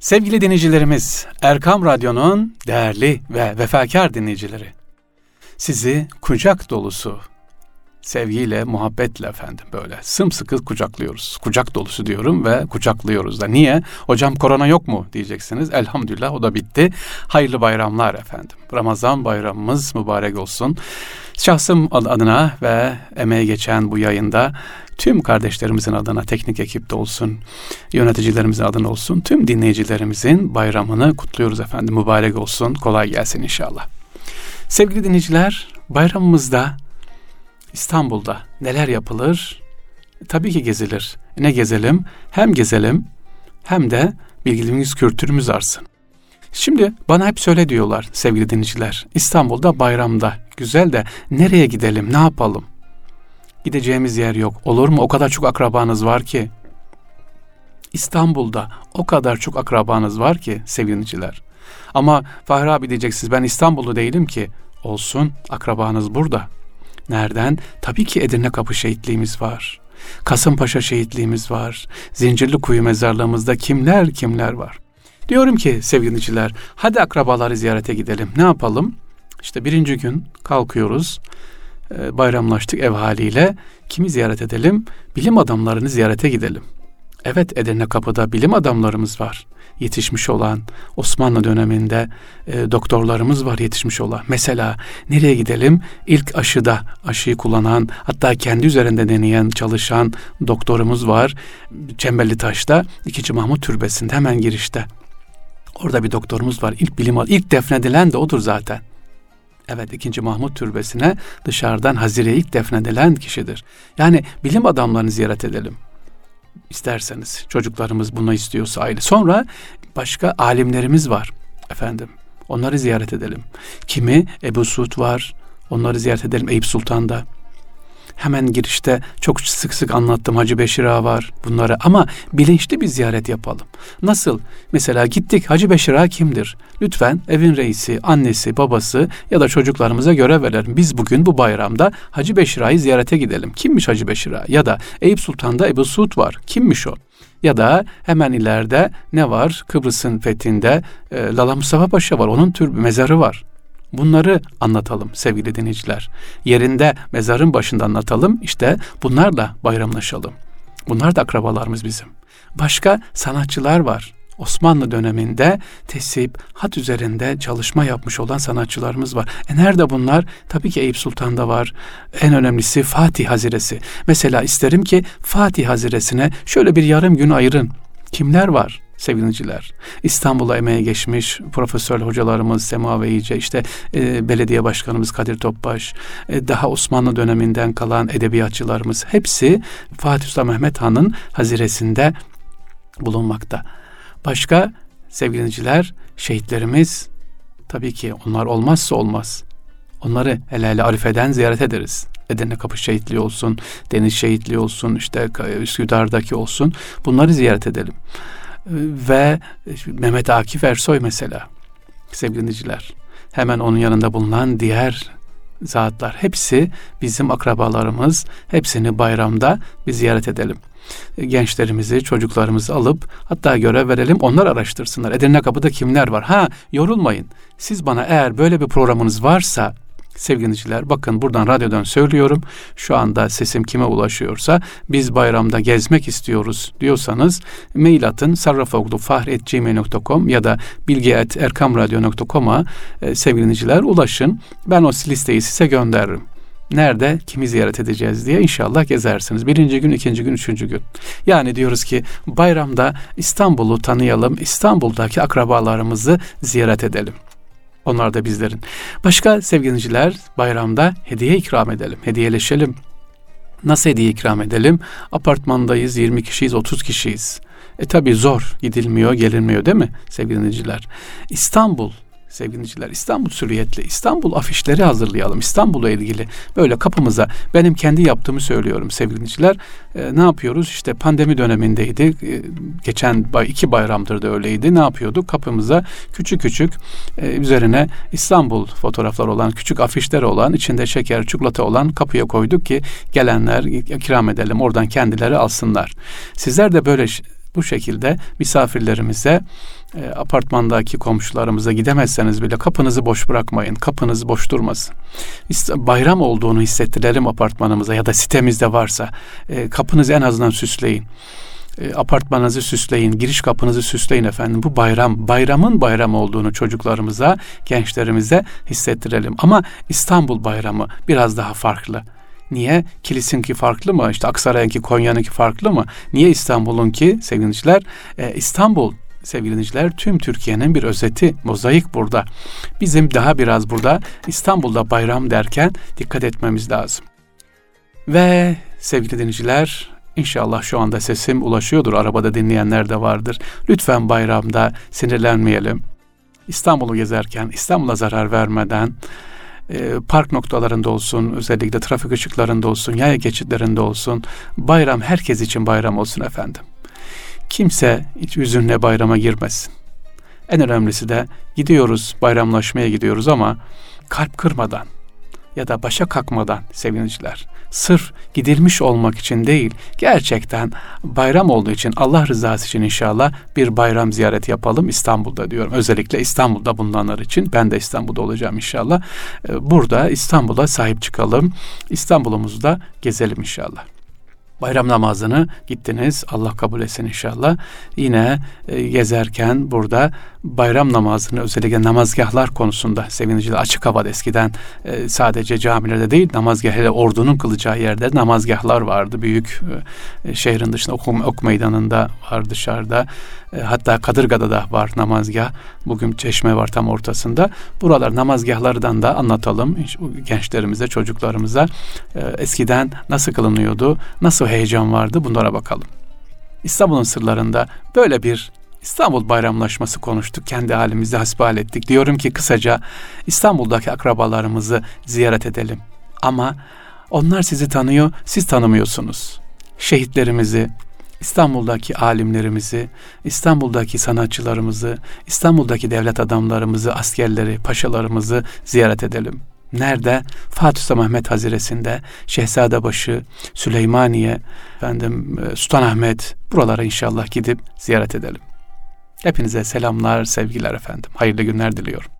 Sevgili dinleyicilerimiz, Erkam Radyo'nun değerli ve vefakar dinleyicileri, sizi kucak dolusu sevgiyle, muhabbetle efendim böyle sımsıkı kucaklıyoruz. Kucak dolusu diyorum ve kucaklıyoruz da. Niye? Hocam korona yok mu diyeceksiniz. Elhamdülillah o da bitti. Hayırlı bayramlar efendim. Ramazan bayramımız mübarek olsun. Şahsım adına ve emeğe geçen bu yayında tüm kardeşlerimizin adına teknik ekipte olsun, yöneticilerimizin adına olsun, tüm dinleyicilerimizin bayramını kutluyoruz efendim. Mübarek olsun, kolay gelsin inşallah. Sevgili dinleyiciler, bayramımızda İstanbul'da neler yapılır? Tabii ki gezilir. Ne gezelim? Hem gezelim hem de bilgimiz, kültürümüz artsın. Şimdi bana hep söyle diyorlar sevgili dinleyiciler. İstanbul'da bayramda güzel de nereye gidelim, ne yapalım? Gideceğimiz yer yok. Olur mu? O kadar çok akrabanız var ki. İstanbul'da o kadar çok akrabanız var ki sevgiliciler. Ama Fahri abi diyeceksiniz ben İstanbul'da değilim ki. Olsun akrabanız burada. Nereden? Tabii ki Edirne Kapı şehitliğimiz var. Kasımpaşa şehitliğimiz var. Zincirli Kuyu mezarlığımızda kimler kimler var. Diyorum ki sevgiliciler hadi akrabaları ziyarete gidelim. Ne yapalım? İşte birinci gün kalkıyoruz. E, bayramlaştık ev haliyle. Kimi ziyaret edelim? Bilim adamlarını ziyarete gidelim. Evet Edirne Kapı'da bilim adamlarımız var. Yetişmiş olan Osmanlı döneminde e, doktorlarımız var yetişmiş olan. Mesela nereye gidelim? İlk aşıda aşıyı kullanan hatta kendi üzerinde deneyen çalışan doktorumuz var. Çemberli Taş'ta 2. Mahmut Türbesi'nde hemen girişte. Orada bir doktorumuz var. İlk bilim ilk defnedilen de odur zaten. Evet ikinci Mahmut Türbesi'ne dışarıdan Hazire ilk defnedilen kişidir. Yani bilim adamlarını ziyaret edelim. İsterseniz çocuklarımız bunu istiyorsa aile. Sonra başka alimlerimiz var efendim. Onları ziyaret edelim. Kimi Ebu Suud var. Onları ziyaret edelim Eyüp Sultan'da. Hemen girişte çok sık sık anlattım Hacı Beşir Ağa var bunları ama bilinçli bir ziyaret yapalım. Nasıl? Mesela gittik Hacı Beşir Ağa kimdir? Lütfen evin reisi, annesi, babası ya da çocuklarımıza görev verelim. Biz bugün bu bayramda Hacı Beşir Ağa'yı ziyarete gidelim. Kimmiş Hacı Beşir Ağa? Ya da Eyüp Sultan'da Ebu Suud var. Kimmiş o? Ya da hemen ileride ne var? Kıbrıs'ın fethinde e, Lala Mustafa Paşa var. Onun tür mezarı var. Bunları anlatalım sevgili dinleyiciler. Yerinde mezarın başında anlatalım. İşte bunlarla bayramlaşalım. Bunlar da akrabalarımız bizim. Başka sanatçılar var. Osmanlı döneminde tesip, hat üzerinde çalışma yapmış olan sanatçılarımız var. E nerede bunlar? Tabii ki Eyüp Sultan'da var. En önemlisi Fatih Haziresi. Mesela isterim ki Fatih Haziresine şöyle bir yarım gün ayırın. Kimler var? Sevgiliciler. İstanbul'a emeğe geçmiş profesör hocalarımız Sema ve İyice, işte e, belediye başkanımız Kadir Topbaş, e, daha Osmanlı döneminden kalan edebiyatçılarımız hepsi Fatih Sultan Mehmet Han'ın haziresinde bulunmakta. Başka sevgiliciler, şehitlerimiz tabii ki onlar olmazsa olmaz. Onları hele hele Arife'den ziyaret ederiz. Edirne Kapı şehitliği olsun, Deniz şehitliği olsun, işte Üsküdar'daki olsun. Bunları ziyaret edelim ve Mehmet Akif Ersoy mesela sevgili dinleyiciler. Hemen onun yanında bulunan diğer zatlar hepsi bizim akrabalarımız. Hepsini bayramda bir ziyaret edelim. Gençlerimizi, çocuklarımızı alıp hatta görev verelim. Onlar araştırsınlar. Edirne Kapı'da kimler var? Ha yorulmayın. Siz bana eğer böyle bir programınız varsa sevgili dinleyiciler bakın buradan radyodan söylüyorum. Şu anda sesim kime ulaşıyorsa biz bayramda gezmek istiyoruz diyorsanız mail atın sarrafoglufahretgmail.com ya da bilgi.erkamradyo.com'a e, sevgili dinleyiciler ulaşın. Ben o listeyi size gönderirim nerede kimi ziyaret edeceğiz diye inşallah gezersiniz. Birinci gün, ikinci gün, üçüncü gün. Yani diyoruz ki bayramda İstanbul'u tanıyalım, İstanbul'daki akrabalarımızı ziyaret edelim. Onlar da bizlerin. Başka sevgiliciler bayramda hediye ikram edelim, hediyeleşelim. Nasıl hediye ikram edelim? Apartmandayız, 20 kişiyiz, 30 kişiyiz. E tabi zor, gidilmiyor, gelinmiyor değil mi sevgili dinleyiciler? İstanbul sevgili dinleyiciler. İstanbul sürüyetle İstanbul afişleri hazırlayalım. İstanbul'la ilgili böyle kapımıza benim kendi yaptığımı söylüyorum sevgili dinleyiciler. E, ne yapıyoruz? İşte pandemi dönemindeydi. E, geçen iki bayramdır da öyleydi. Ne yapıyorduk? Kapımıza küçük küçük e, üzerine İstanbul fotoğraflar olan küçük afişler olan içinde şeker, çikolata olan kapıya koyduk ki gelenler ikram edelim. Oradan kendileri alsınlar. Sizler de böyle Bu şekilde misafirlerimize e, apartmandaki komşularımıza gidemezseniz bile kapınızı boş bırakmayın. Kapınız boş durmasın. Bayram olduğunu hissettirelim apartmanımıza ya da sitemizde varsa e, kapınızı en azından süsleyin e, apartmanınızı süsleyin, giriş kapınızı süsleyin efendim. Bu bayram, bayramın bayram olduğunu çocuklarımıza, gençlerimize hissettirelim. Ama İstanbul bayramı biraz daha farklı. Niye? Kilis'inki farklı mı? İşte Aksaray'ınki, Konya'nınki farklı mı? Niye İstanbul'unki sevgili Ee, İstanbul sevgili dinleyiciler tüm Türkiye'nin bir özeti, mozaik burada. Bizim daha biraz burada İstanbul'da bayram derken dikkat etmemiz lazım. Ve sevgili dinleyiciler İnşallah şu anda sesim ulaşıyordur. Arabada dinleyenler de vardır. Lütfen bayramda sinirlenmeyelim. İstanbul'u gezerken, İstanbul'a zarar vermeden, e, park noktalarında olsun, özellikle trafik ışıklarında olsun, yaya geçitlerinde olsun, bayram herkes için bayram olsun efendim. Kimse hiç üzünle bayrama girmesin. En önemlisi de gidiyoruz, bayramlaşmaya gidiyoruz ama kalp kırmadan ya da başa kalkmadan seviniciler. Sırf gidilmiş olmak için değil, gerçekten bayram olduğu için Allah rızası için inşallah bir bayram ziyareti yapalım İstanbul'da diyorum. Özellikle İstanbul'da bulunanlar için ben de İstanbul'da olacağım inşallah. Ee, burada İstanbul'a sahip çıkalım. İstanbul'umuzu da gezelim inşallah bayram namazını gittiniz. Allah kabul etsin inşallah. Yine e, gezerken burada bayram namazını özellikle namazgahlar konusunda seviniciler açık havada eskiden e, sadece camilerde değil namazgah hele ordunun kılacağı yerde namazgahlar vardı. Büyük e, şehrin dışında ok, ok meydanında var dışarıda. E, hatta Kadırga'da da var namazgah. Bugün çeşme var tam ortasında. Buralar namazgahlardan da anlatalım gençlerimize, çocuklarımıza. E, eskiden nasıl kılınıyordu, nasıl heyecan vardı bunlara bakalım. İstanbul'un sırlarında böyle bir İstanbul bayramlaşması konuştuk. Kendi halimizde hasbihal ettik. Diyorum ki kısaca İstanbul'daki akrabalarımızı ziyaret edelim. Ama onlar sizi tanıyor, siz tanımıyorsunuz. Şehitlerimizi, İstanbul'daki alimlerimizi, İstanbul'daki sanatçılarımızı, İstanbul'daki devlet adamlarımızı, askerleri, paşalarımızı ziyaret edelim. Nerede? Fatih Sultan Mehmet Haziresi'nde, Şehzadebaşı, Süleymaniye, efendim e, Sultanahmet buralara inşallah gidip ziyaret edelim. Hepinize selamlar, sevgiler efendim. Hayırlı günler diliyorum.